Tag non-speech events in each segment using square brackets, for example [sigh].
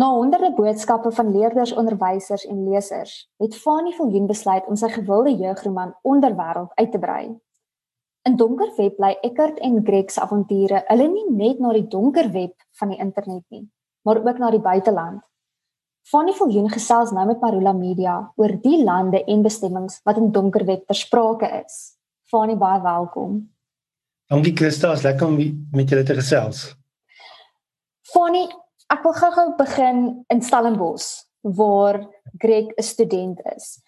Na honderde boodskappe van leerders, onderwysers en lesers, het Fanie Viljoen besluit om sy gewilde jeugroman Onderwêreld uit te brei. In donker web bly Eckert en Greg se avonture, hulle nie net na die donker web van die internet nie, maar ook na die buiteland. Fanie Viljoen gesels nou met Marula Media oor die lande en bestemmings wat in donker web ter sprake is. Fanie, baie welkom. Dankie Christa, is lekker om met julle te gesels. Fanie, Ek wil gou-gou begin in Stellenbosch waar Greg 'n student is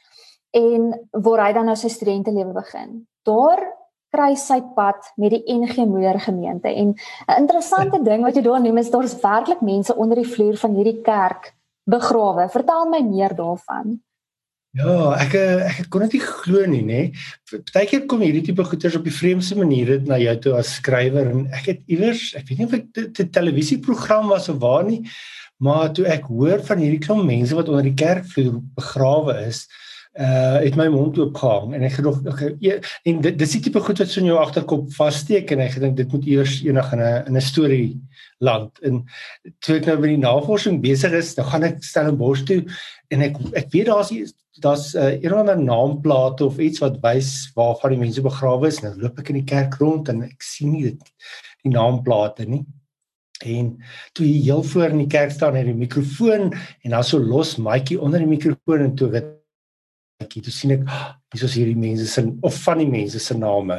en waar hy dan nou sy studentelewe begin. Daar kry sy pad met die NG Moedergemeente en 'n interessante ding wat jy daar noem is daar's werklik mense onder die vloer van hierdie kerk begrawe. Vertel my meer daarvan. Ja, ek ek kon dit nie glo nie, nê. Partykeer kom hierdie tipe goeters op die vreemdste maniere na jou toe as skrywer en ek het iewers, ek weet nie of dit 'n televisieprogram was of waar nie, maar toe ek hoor van hierdie klomp mense wat onder die kerkvloer begrawe is, uh het my mond oop gehang en ek gedog okay, e, en dit dis die tipe goed wat so in jou agterkop vassteek en ek gedink dit moet eers enig in 'n in 'n storie land en toe ek nou met die navorsing besig is, dan gaan ek Stellenbosch toe en ek ek weet daar's daar's uh, een of ander naamplate of iets wat wys waar die mense begrawe is. Nou loop ek in die kerk rond en ek sien nie dit die naamplate nie. En toe hier heel voor in die kerk staan het die mikrofoon en dan so los maatjie onder die mikrofoon en toe weet ek toe sien ek ah, hier is hierdie mense se of van die mense se name.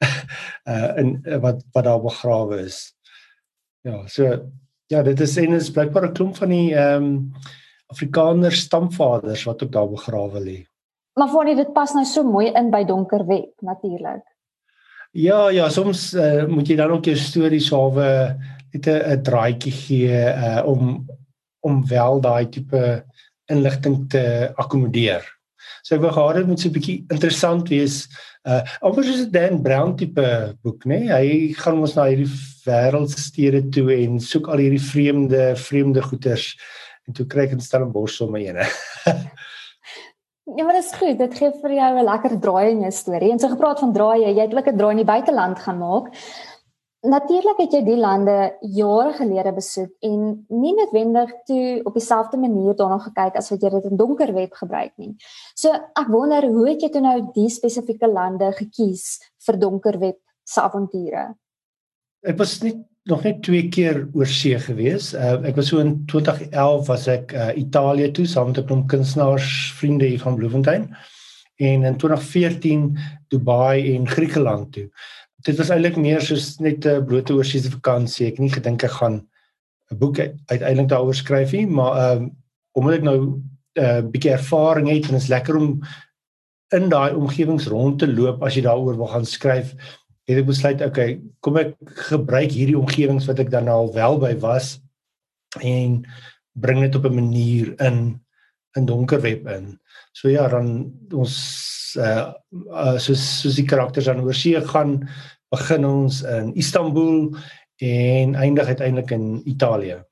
[laughs] uh in uh, wat wat daar begrawe is. Ja, so ja, dit is en is blykbaar 'n klomp van die ehm um, Afrikaner stamvaders wat ook daar begrawe lê. Maar voor dit pas nou so mooi in by donker web natuurlik. Ja, ja, soms uh, moet jy dan ook jou stories hawe net 'n draaitjie gee uh, om om wel daai tipe inligting te akkommodeer. So ek wou gehad het moet so 'n bietjie interessant wees. Uh amper soos 'n Dan Brown tipe boek, né? Nee? Hy gaan ons na hierdie wêreldstede toe en soek al hierdie vreemde vreemde goeters en toe kry ek 'n Stellenbosch sommer ene. [laughs] ja, maar dit is goed. Dit gee vir jou 'n lekker draai in jou storie. En so gepraat van draaie, jy het ook 'n draai in die buiteland gaan maak. Natuurlik het jy die lande jare gelede besoek en nie noodwendig toe op dieselfde manier daarna gekyk as wat jy dit in donker web gebruik nie. So ek wonder hoe het jy toe nou die spesifieke lande gekies vir donker web se avonture? Ek was nie nog net twee keer oor see gewees. Uh, ek was so in 2011 was ek uh, Italië toe saam met 'n klomp kunstenaars vriende hier van Bloemfontein en in 2014 Dubai en Griekeland toe. Dit was eintlik meer soos net 'n blote oorsese vakansie. Ek het nie gedink ek gaan 'n boek uiteindelik daaroor skryf nie, maar ehm um, omdat ek nou 'n uh, bietjie ervaring het en dit is lekker om in daai omgewings rond te loop as jy daaroor wil gaan skryf het ek besluit okay, kom ek gebruik hierdie omgewings wat ek dan al wel by was en bring dit op 'n manier in in donker web in. So ja, dan ons uh, uh soos soos die karakters aan oorsee gaan begin ons in Istanbul en eindig uiteindelik in Italië.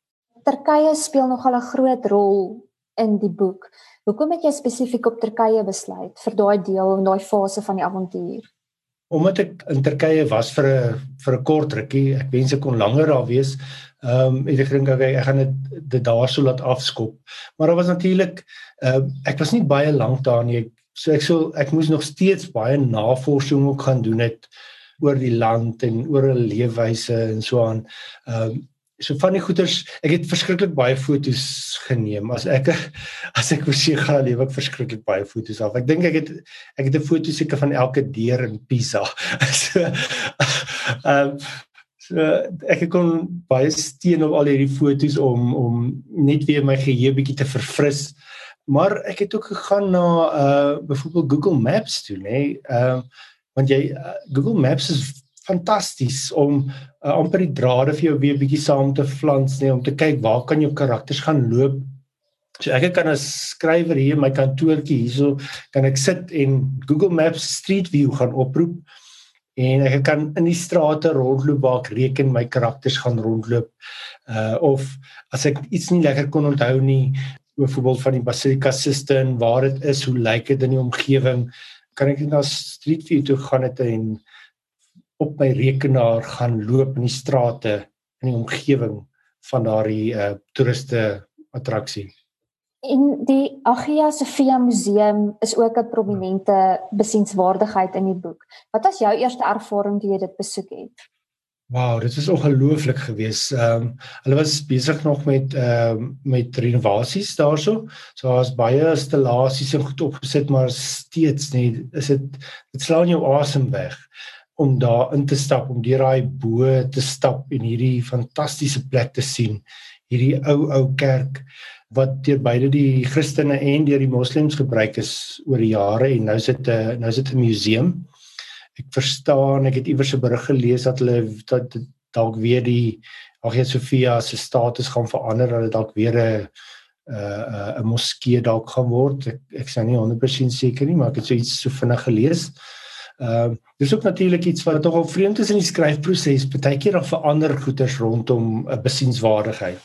Turkye speel nogal 'n groot rol in die boek. Hoekom het jy spesifiek op Turkye besluit vir daai deel en daai fase van die avontuur? omdat ek in Turkye was vir 'n vir 'n kort rukkie, ek wens ek kon langer daar wees. Ehm um, ek dink okay, ek gaan dit dit daarso laat afskop. Maar daar was natuurlik ehm uh, ek was nie baie lank daar nie. Ek, so ek sou ek moes nog steeds baie navorsing ook gaan doen het oor die land en oor hulle leefwyse en so aan. Ehm um, so van die goeters, ek het verskriklik baie foto's geneem. As ek [laughs] as ek sê gaan lewe ek verskriklik baie foto's af. Ek dink ek het ek het 'n foto seker van elke deur in Pisa. [laughs] so [laughs] ehm um, so ek kon baie steen op al hierdie foto's om om net weer my geheue bietjie te verfris. Maar ek het ook gegaan na uh byvoorbeeld Google Maps toe, nê. Ehm want jy uh, Google Maps is fantasties om uh, amper die drade vir jou weer bietjie saam te flans nê om te kyk waar kan jou karakters gaan loop. So ek kan as skrywer hier in my kantoortjie hierso kan ek sit en Google Maps Street View gaan oproep en ek kan in die strate rondloop waar ek reken my karakters gaan rondloop. Uh of as ek iets nie lekker kon onthou nie, byvoorbeeld van die Basilica Sistine, waar dit is, hoe lyk dit in die omgewing, kan ek na Street View toe gaan het en op my rekenaar gaan loop in die strate in die omgewing van daardie uh toeriste attraksie. En die Hagia Sophia Museum is ook 'n prominente besienswaardigheid in die boek. Wat was jou eerste ervaring toe jy dit besoek het? Wow, dit was ongelooflik geweest. Ehm um, hulle was besig nog met ehm um, met renovasies daarso. So daar's baie installasies en goed opgesit, maar steeds nie is dit dit slaan jou asem weg om daar in te stap, om deur daai bo te stap en hierdie fantastiese plek te sien. Hierdie ou ou kerk wat deur beide die Christene en deur die moslems gebruik is oor die jare en nou sit 'n nou sit 'n museum ek verstaan ek het iewers 'n berig gelees dat hulle dat dalk weer die Hagia Sophia se status gaan verander dat dit dalk weer 'n 'n 'n moskee dalk gaan word. Ek ek is nou nie 100% seker nie maar ek het so iets so vinnig gelees. Ehm uh, dis ook natuurlik iets wat tog al vreemd is in die skryfproses. Partykeer dan verander goeters rondom 'n besienswaardigheid.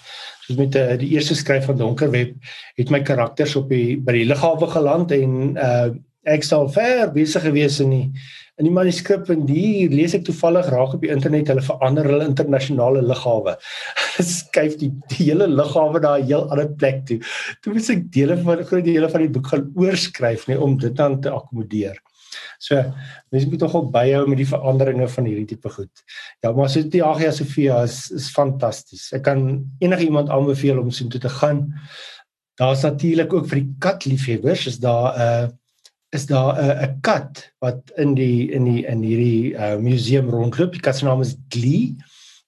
Soos met uh, die eerste skryf van Donkerweb het my karakters op die by die lughawe geland en uh ek sou ver besig gewees in die in die manuskrip en hier lees ek toevallig raak op die internet hulle verander hulle internasionale. [laughs] Hulle skuif die, die hele lughawe na 'n heel ander plek toe. Toe moet ek dele van groot dele van die boek gaan oorskryf net om dit dan te akkommodeer. So, mens moet tog op byhou met die veranderinge van hierdie tipe goed. Ja, maar so die Hagia Sophia is is fantasties. Ek kan enigiemand aanbeveel om so toe te gaan. Daar's natuurlik ook vir die katliefhebbers is daar 'n uh, is daar 'n 'n kat wat in die in die in hierdie uh, museum rondloop. Die kat se naam is Glee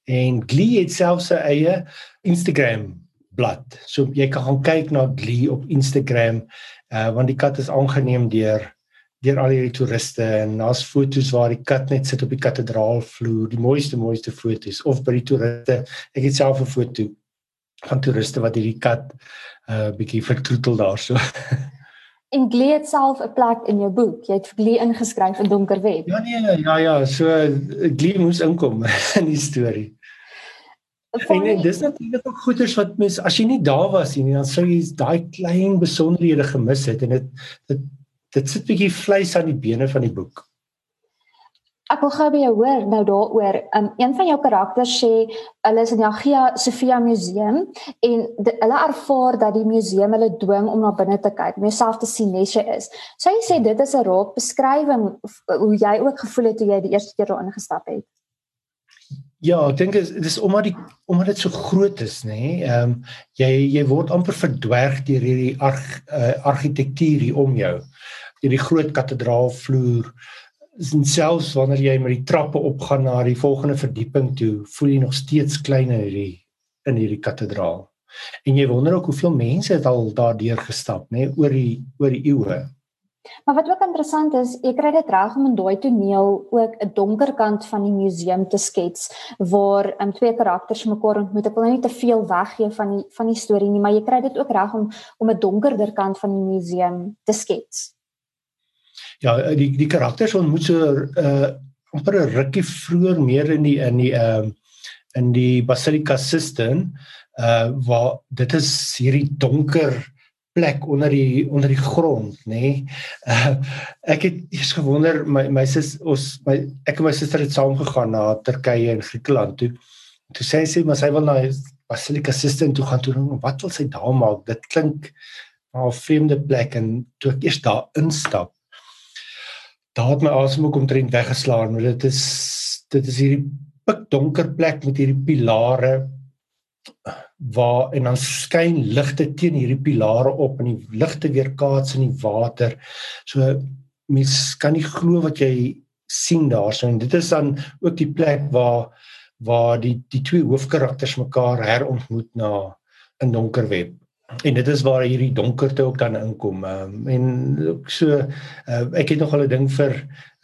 en Glee het self sy eie Instagram blad. So jy kan gaan kyk na Glee op Instagram uh, want die kat is aangeneem deur deur al die toeriste en daar's foto's waar die kat net sit op die kathedraalvloer, die mooiste mooiste foto's of by die toeriste. Ek het self 'n foto van toeriste wat hierdie kat 'n uh, bietjie vertroetel daarso. [laughs] En Glee het self 'n plek in jou boek. Jy het Glee ingeskryf in Donker Web. Ja nee, ja ja, so Glee moes inkom [laughs] in die storie. En, en dis natuurlik ook goeders wat mens as jy nie daar was nie, dan sou jy daai klein besonderhede gemis het en dit dit dit sit 'n bietjie vleis aan die bene van die boek. Ek wil gou by jou hoor nou daaroor. Um een van jou karakters sê hulle is in die Hagia Sophia Museum en de, hulle ervaar dat die museum hulle dwing om na binne te kyk, om jouself te sien net jy is. Sou jy sê dit is 'n raak beskrywing hoe jy ook gevoel het toe jy die eerste keer daar ingestap het? Ja, ek dink dit is omdat die omdat dit so groot is, nê. Nee? Ehm um, jy jy word amper verdwerg deur hierdie arg, uh, argitektuur hier om jou. Hierdie groot kathedraalvloer en selfs wanneer jy met die trappe opgaan na die volgende verdieping toe, voel jy nog steeds klein in hierdie in hierdie kathedraal. En jy wonder ook hoeveel mense het al daardeur gestap, nê, nee, oor die oor die eeue. Maar wat ook interessant is, ek kry dit reg om in daai toneel ook 'n donker kant van die museum te skets waar um, twee karakters mekaar ontmoet. Ek wil nou nie te veel weggee van die van die storie nie, maar jy kry dit ook reg om om 'n donkerder kant van die museum te skets ja die die karakters ontmoet so uh amper 'n rukkie vroeër meer in die in die ehm uh, in die Basilica Sistine uh waar dit is hierdie donker plek onder die onder die grond nê. Nee? Uh ek het eers gewonder my my sis ons my ek en my suster het saam gegaan na Turkye en Griekeland toe. Toe sê sy maar sy wil na Basilica Sistine toe gaan toe wat wil sy daar maak? Dit klink na 'n vreemde plek en toe ek eers daar instap daar het my asem ook omtrent weggeslaan want dit is dit is hierdie pikdonker plek met hierdie pilare waar en dan skyn ligte teen hierdie pilare op en die ligte weerkaats in die water. So mens kan nie glo wat jy sien daarso en dit is dan ook die plek waar waar die die twee hoofkarakters mekaar herontmoet na 'n donker web en dit is waar hierdie donkerte ook dan inkom um, en so uh, ek het nog al 'n ding vir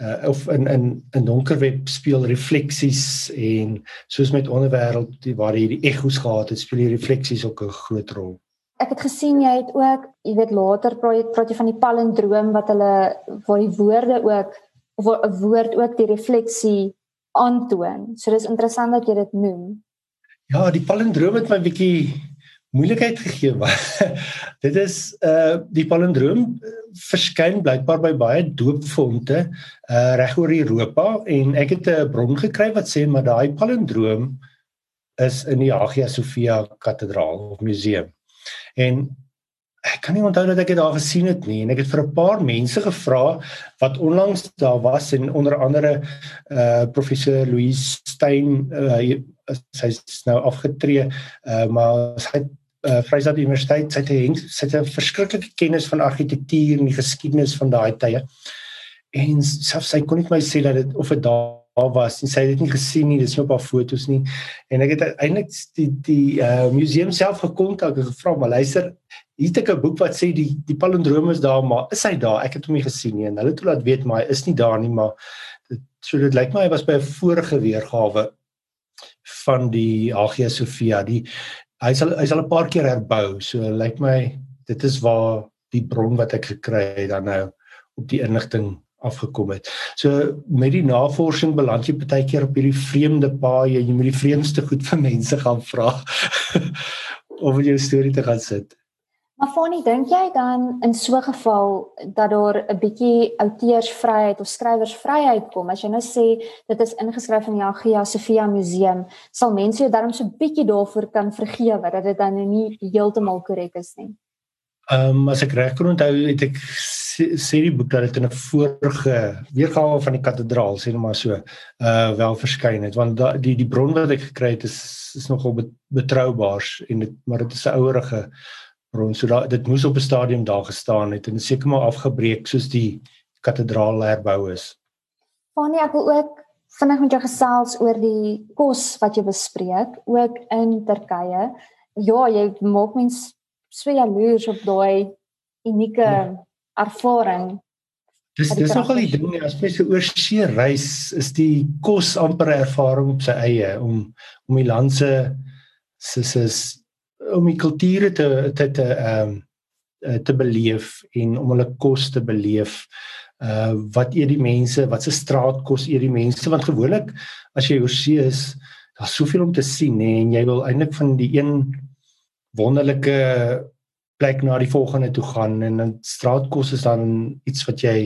uh, of in in in donker web speel refleksies en soos met onderwêreld waar hierdie egos gehad het speel die refleksies ook 'n groot rol. Ek het gesien jy het ook jy weet later praat praat jy van die palindroom wat hulle waar die woorde ook of 'n woord ook die refleksie aantoon. So dis interessant dat jy dit noem. Ja die palindroom het my bietjie moeilikheid gegee [laughs] was. dit is uh die palindroom uh, verskyn blykbaar by baie doopfonte uh reg oor Europa en ek het 'n bron gekry wat sê maar daai palindroom is in die Hagia Sophia kathedraal of museum. En ek kan nie onthou dat ek dit daar gesien het nie en ek het vir 'n paar mense gevra wat onlangs daar was en onder andere uh professor Louise Stein uh, sy's nou afgetree uh maar sy het uh Vryheid Universiteit sy het sy het 'n verskriklike kennis van argitektuur en die geskiedenis van daai tye. En selfs sy kon nie my sê dat dit of dit daar was nie. Sy het dit nie gesien nie dis nie op haar fotos nie. En ek het eintlik die die uh museum self gekontak en gevra maar luister hier het ek 'n boek wat sê die die palindroom is daar maar is hy daar? Ek het hom nie gesien nie. En hulle het laat weet maar hy is nie daar nie maar dit so dit lyk my hy was by 'n vorige weergawe van die Hagia Sophia die hy sal hy sal 'n paar keer herbou so lyk my dit is waar die bron wat ek gekry het dan nou op die inligting afgekom het. So met die navorsing beland jy baie keer op hierdie vreemde paaie, jy moet die vreemdste goed van mense gaan vra [laughs] om jou storie te gaan sit. Maar Fanny, dink jy dan in so 'n geval dat daar 'n bietjie outeursvryheid of skrywersvryheid kom? As jy nou sê dit is ingeskryf in die Hagia Sophia Museum, sal mense jou daarom so 'n bietjie daarvoor kan vergewe dat dit dan nie heeltemal korrek is nie. Ehm um, as ek reg kon onthou het ek sê die boek dat dit in 'n vorige weergawe van die kathedraal sê net maar so uh wel verskyn het want da, die die bron wat ek gekry het is is nogal betroubaar en dit maar dit is 'n ouerige bron so da, dit moes op 'n stadium daar gestaan het en seker maar afgebreek soos die kathedraal herbou is. Fanie ek wil ook vinnig met jou gesels oor die kos wat jy bespreek ook in Turkye. Ja, jy maak mens so jaloers op daai unieke ja. ervaring. Dis dis nogal die ding as jy oor see reis is die kos amper 'n ervaring op sy eie om om die land se se se om die kulture te te te ehm um, te beleef en om hulle kos te beleef. Uh wat eet die mense, wat se straatkos eet die mense want gewoonlik as jy oor see is, daar's soveel om te sien nê en jy wil eintlik van die een wonderlike plek na die volgende toe gaan en dan straatkos is dan iets wat jy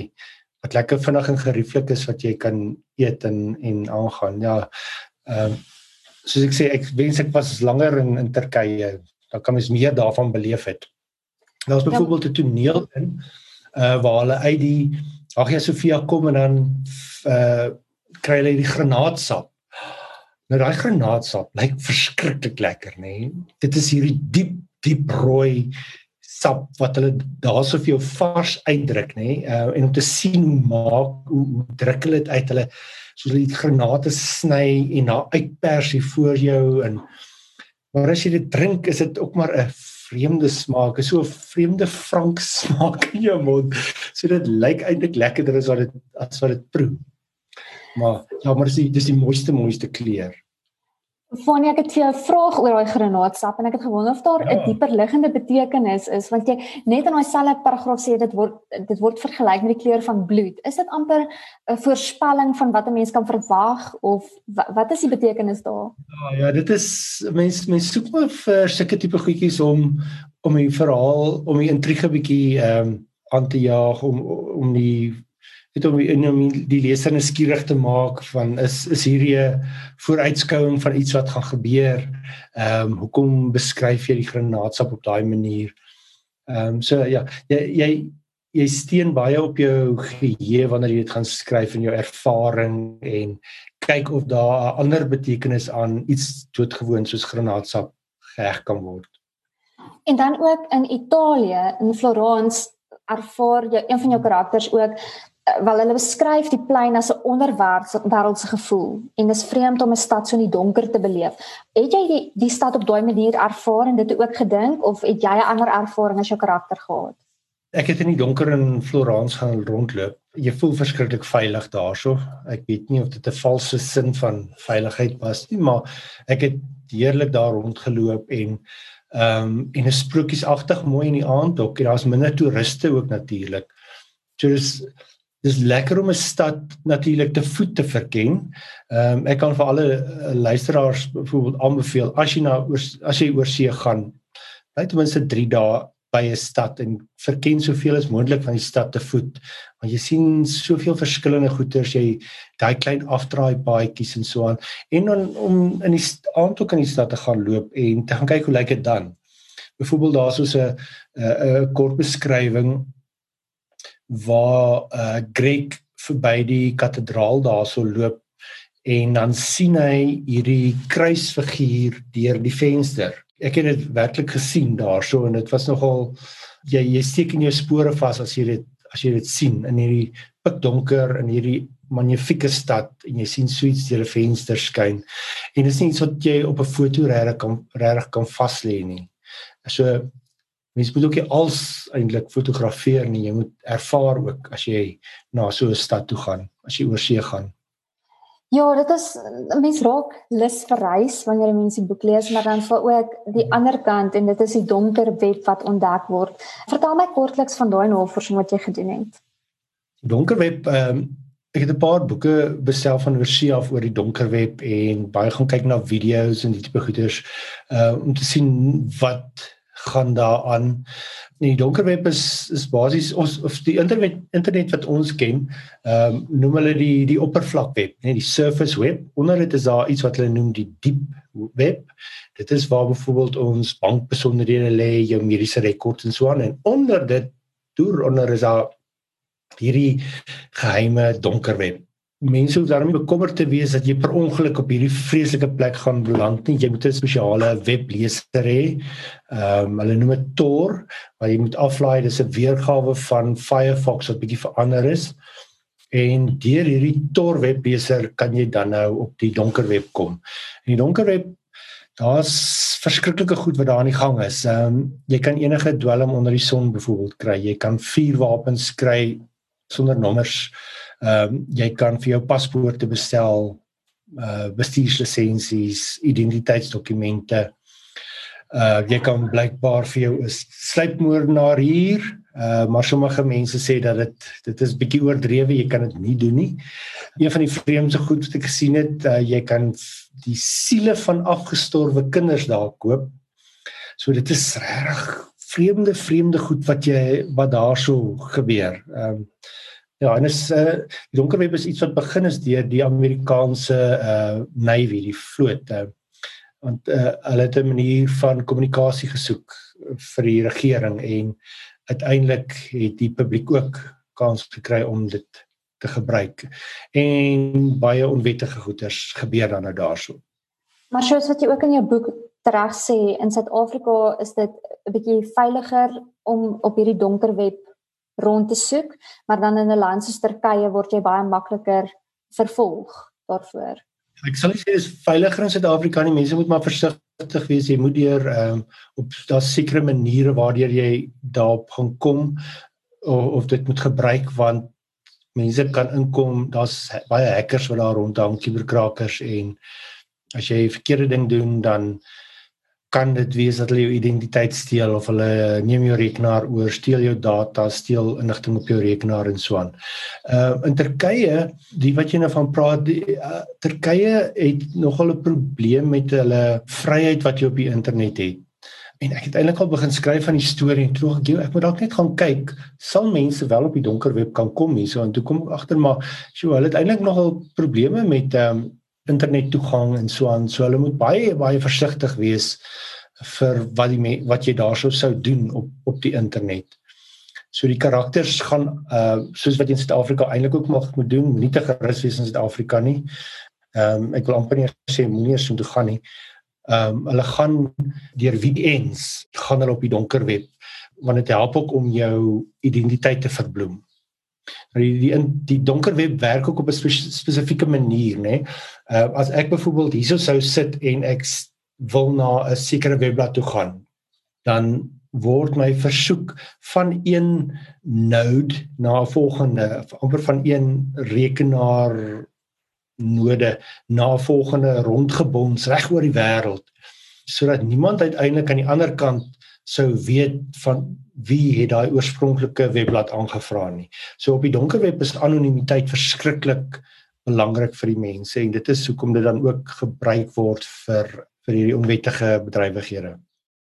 wat lekker vinnig en gerieflik is wat jy kan eet en en aangaan. Ja. Ehm uh, soos ek sê ek wens ek was langer in in Turkye. Dan kan mens meer daarvan beleef het. Daar's ja. byvoorbeeld 'n toneel in uh waar hulle uit die Hagia Sophia kom en dan uh kry hulle die granaatsap. Nou daai granaatsap lyk verskriklik lekker, nê? Nee? Dit is hierdie diep diep rooi sap wat hulle daarso vir jou vars uitdruk, nê? Uh, en om te sien hoe maak hoe, hoe druk hulle dit uit hulle soos hulle die granate sny en daar uitpers hier voor jou en maar as jy dit drink, is dit ook maar 'n vreemde smaak, is so 'n vreemde frank smaak in jou mond. So dit lyk eintlik lekkerder as wat dit as wat dit proe. Maar ja, maar dis dis die mooiste mooiste kleur. Fanie, ek het vir jou 'n vraag oor daai granaatsap en ek het gewonder of daar 'n ja. dieper liggende betekenis is want jy net in daai selfe paragraaf sê dit word dit word vergelyk met die kleur van bloed. Is dit amper 'n voorspelling van wat 'n mens kan verwag of wat is die betekenis daar? Ja, ja, dit is mense mense soek maar vir sulke tipe goedjies om om die verhaal om die intrige bietjie ehm um, aan te jaag om om die het om in om die leser nuuskierig te maak van is is hierdie 'n vooruitskouing van iets wat gaan gebeur. Ehm um, hoekom beskryf jy die granaatsap op daai manier? Ehm um, so ja, jy jy jy steen baie op jou geheue wanneer jy dit gaan skryf in jou ervaring en kyk of daar 'n ander betekenis aan iets doodgewoon soos granaatsap geheg kan word. En dan ook in Italië, in Florence ervaar jy een van jou karakters ook wel hulle beskryf die plein as 'n onderwêreldse gevoel en dis vreemd om 'n stad so in die donker te beleef. Het jy die die stad op daai manier ervaar en dit ook gedink of het jy 'n ander ervaring as jou karakter gehad? Ek het in die donker in Florence gaan rondloop. Jy voel verskriklik veilig daarso. Ek weet nie of dit 'n valse sin van veiligheid was nie, maar ek het heerlik daar rondgeloop en ehm um, en 'n sprokiesagtig mooi in die aand ook. Daar's minder toeriste ook natuurlik. So dis dis lekker om 'n stad natuurlik te voet te verken. Ehm um, ek kan vir alle uh, luisteraars byvoorbeeld aanbeveel as jy na oor as jy oor see gaan, bly ten minste 3 dae by 'n stad en verken soveel as moontlik van die stad te voet. Want jy sien soveel verskillende goeters, jy daai klein afdraai paadjies en so aan. En dan om in die aand ook in die stad te gaan loop en te gaan kyk hoe lyk dit dan. Byvoorbeeld daar soos 'n 'n kort beskrywing waar uh Greg verby die kathedraal daarso loop en dan sien hy hierdie kruisfiguur deur die venster. Ek het dit werklik gesien daarso en dit was nogal jy jy steek in jou spore vas as jy dit as jy dit sien in hierdie pikdonker in hierdie magnifieke stad en jy sien suits deur 'n venster skyn. En dit is nie iets wat jy op 'n foto regtig kan regtig kan vas lê nie. So mens moet ook nie als eintlik fotografeer nie. Jy moet ervaar ook as jy na so 'n stad toe gaan, as jy oor see gaan. Ja, dit is mens raak lus vir reis wanneer mense die boek lees, maar dan val ook die ander kant en dit is die donker web wat ontdek word. Vertel my kortliks van daai navorsing wat jy gedoen het. Donker web ehm um, ek het 'n paar boeke bestel van oorsee af oor die donker web en baie gaan kyk na video's en die tipe goeders uh om te sien wat gaan daaraan. Die donker web is is basies ons of die internet internet wat ons ken, ehm um, noem hulle die die oppervlakweb, net die surface web. Onder dit is daar iets wat hulle noem die deep web. Dit is waar byvoorbeeld ons bankbesonderhede lê, jou mediese rekords en so aan en onder dit deur onder is daar hierdie geheime donker web mense hoef daarmee bekommerd te wees dat jy per ongeluk op hierdie vreeslike plek gaan beland nie. Jy moet 'n spesiale webleser hê. Ehm um, hulle noem dit Tor, waar jy moet aflaai. Dis 'n weergawe van Firefox wat bietjie verander is. En deur hierdie Tor webleser kan jy dan nou op die donker web kom. En die donker web daar's verskriklike goed wat daar aan die gang is. Ehm um, jy kan enige dwelm onder die son byvoorbeeld kry. Jy kan vuurwapens kry sonder nommers. Ehm um, jy kan vir jou paspoorte bestel, uh bestuurslisensies, identiteitsdokumente. Uh jy kan blykbaar vir jou 'n sluipmoordenaar hier, uh maar sommige mense sê dat dit dit is bietjie oordrewe, jy kan dit nie doen nie. Een van die vreemdste goed wat ek gesien het, uh, jy kan die siele van afgestorwe kinders daar koop. So dit is regtig vreemde vreemde goed wat jy wat daarso gebeur. Ehm um, Ja, en is uh die donker web is iets wat begin is deur die Amerikaanse uh Navy, die vloot. Uh, want uh hulle het 'n manier van kommunikasie gesoek vir die regering en uiteindelik het die publiek ook kans gekry om dit te gebruik. En baie onwettige goeders gebeur dan nou daarso. Maar soos wat jy ook in jou boek reg sê, in Suid-Afrika is dit 'n bietjie veiliger om op hierdie donker web rond te soek, maar dan in 'n land soos Turkye word jy baie makliker vervolg daarvoor. Ek sal sê dis veiliger in Suid-Afrika nie. Mense moet maar versigtig wees. Jy moet deur ehm um, op daar sekere maniere waardeur jy daarop gaan kom of, of dit moet gebruik want mense kan inkom. Daar's baie hackers wat daar rondhang, kuberkrakers en as jy verkeerde ding doen dan kan dit wees dat hulle jou identiteit steel of hulle neem jou rekenaar oor, steel jou data, steel inligting op jou rekenaar en so aan. Uh in Turkye, die wat jy nou van praat, die, uh, Turkye het nogal 'n probleem met hulle vryheid wat jy op die internet het. En ek het eintlik al begin skryf van die storie en toe ek ek moet dalk net gaan kyk, sal mense wel op die donker web kan kom hierso en toe kom agter maar, so hulle het eintlik nogal probleme met ehm um, internet toegang en so aan. So hulle moet baie baie versigtig wees vir wat die wat jy daarso sou doen op op die internet. So die karakters gaan uh soos wat jy in Suid-Afrika eintlik ook mag moet doen, moenie te gerus wees in Suid-Afrika nie. Ehm um, ek wil amper nie sê moenie eens toe gaan nie. Ehm um, hulle gaan deur VPNs gaan hulle op die donker web want dit help ook om jou identiteit te verbloem. Nou die die in die donker web werk ook op 'n spesifieke manier, nê. Uh as ek byvoorbeeld hierso sou sit en ek wil na 'n sekere webblad toe gaan, dan word my versoek van een node na 'n volgende amper van een rekenaar node na 'n volgende rondgebons reg oor die wêreld sodat niemand uiteindelik aan die ander kant sou weet van wie het daai oorspronklike webblad aangevra nie. So op die donker web is anonimiteit verskriklik belangrik vir die mense en dit is hoekom dit dan ook gebruik word vir vir hierdie onwettige bedrywighede.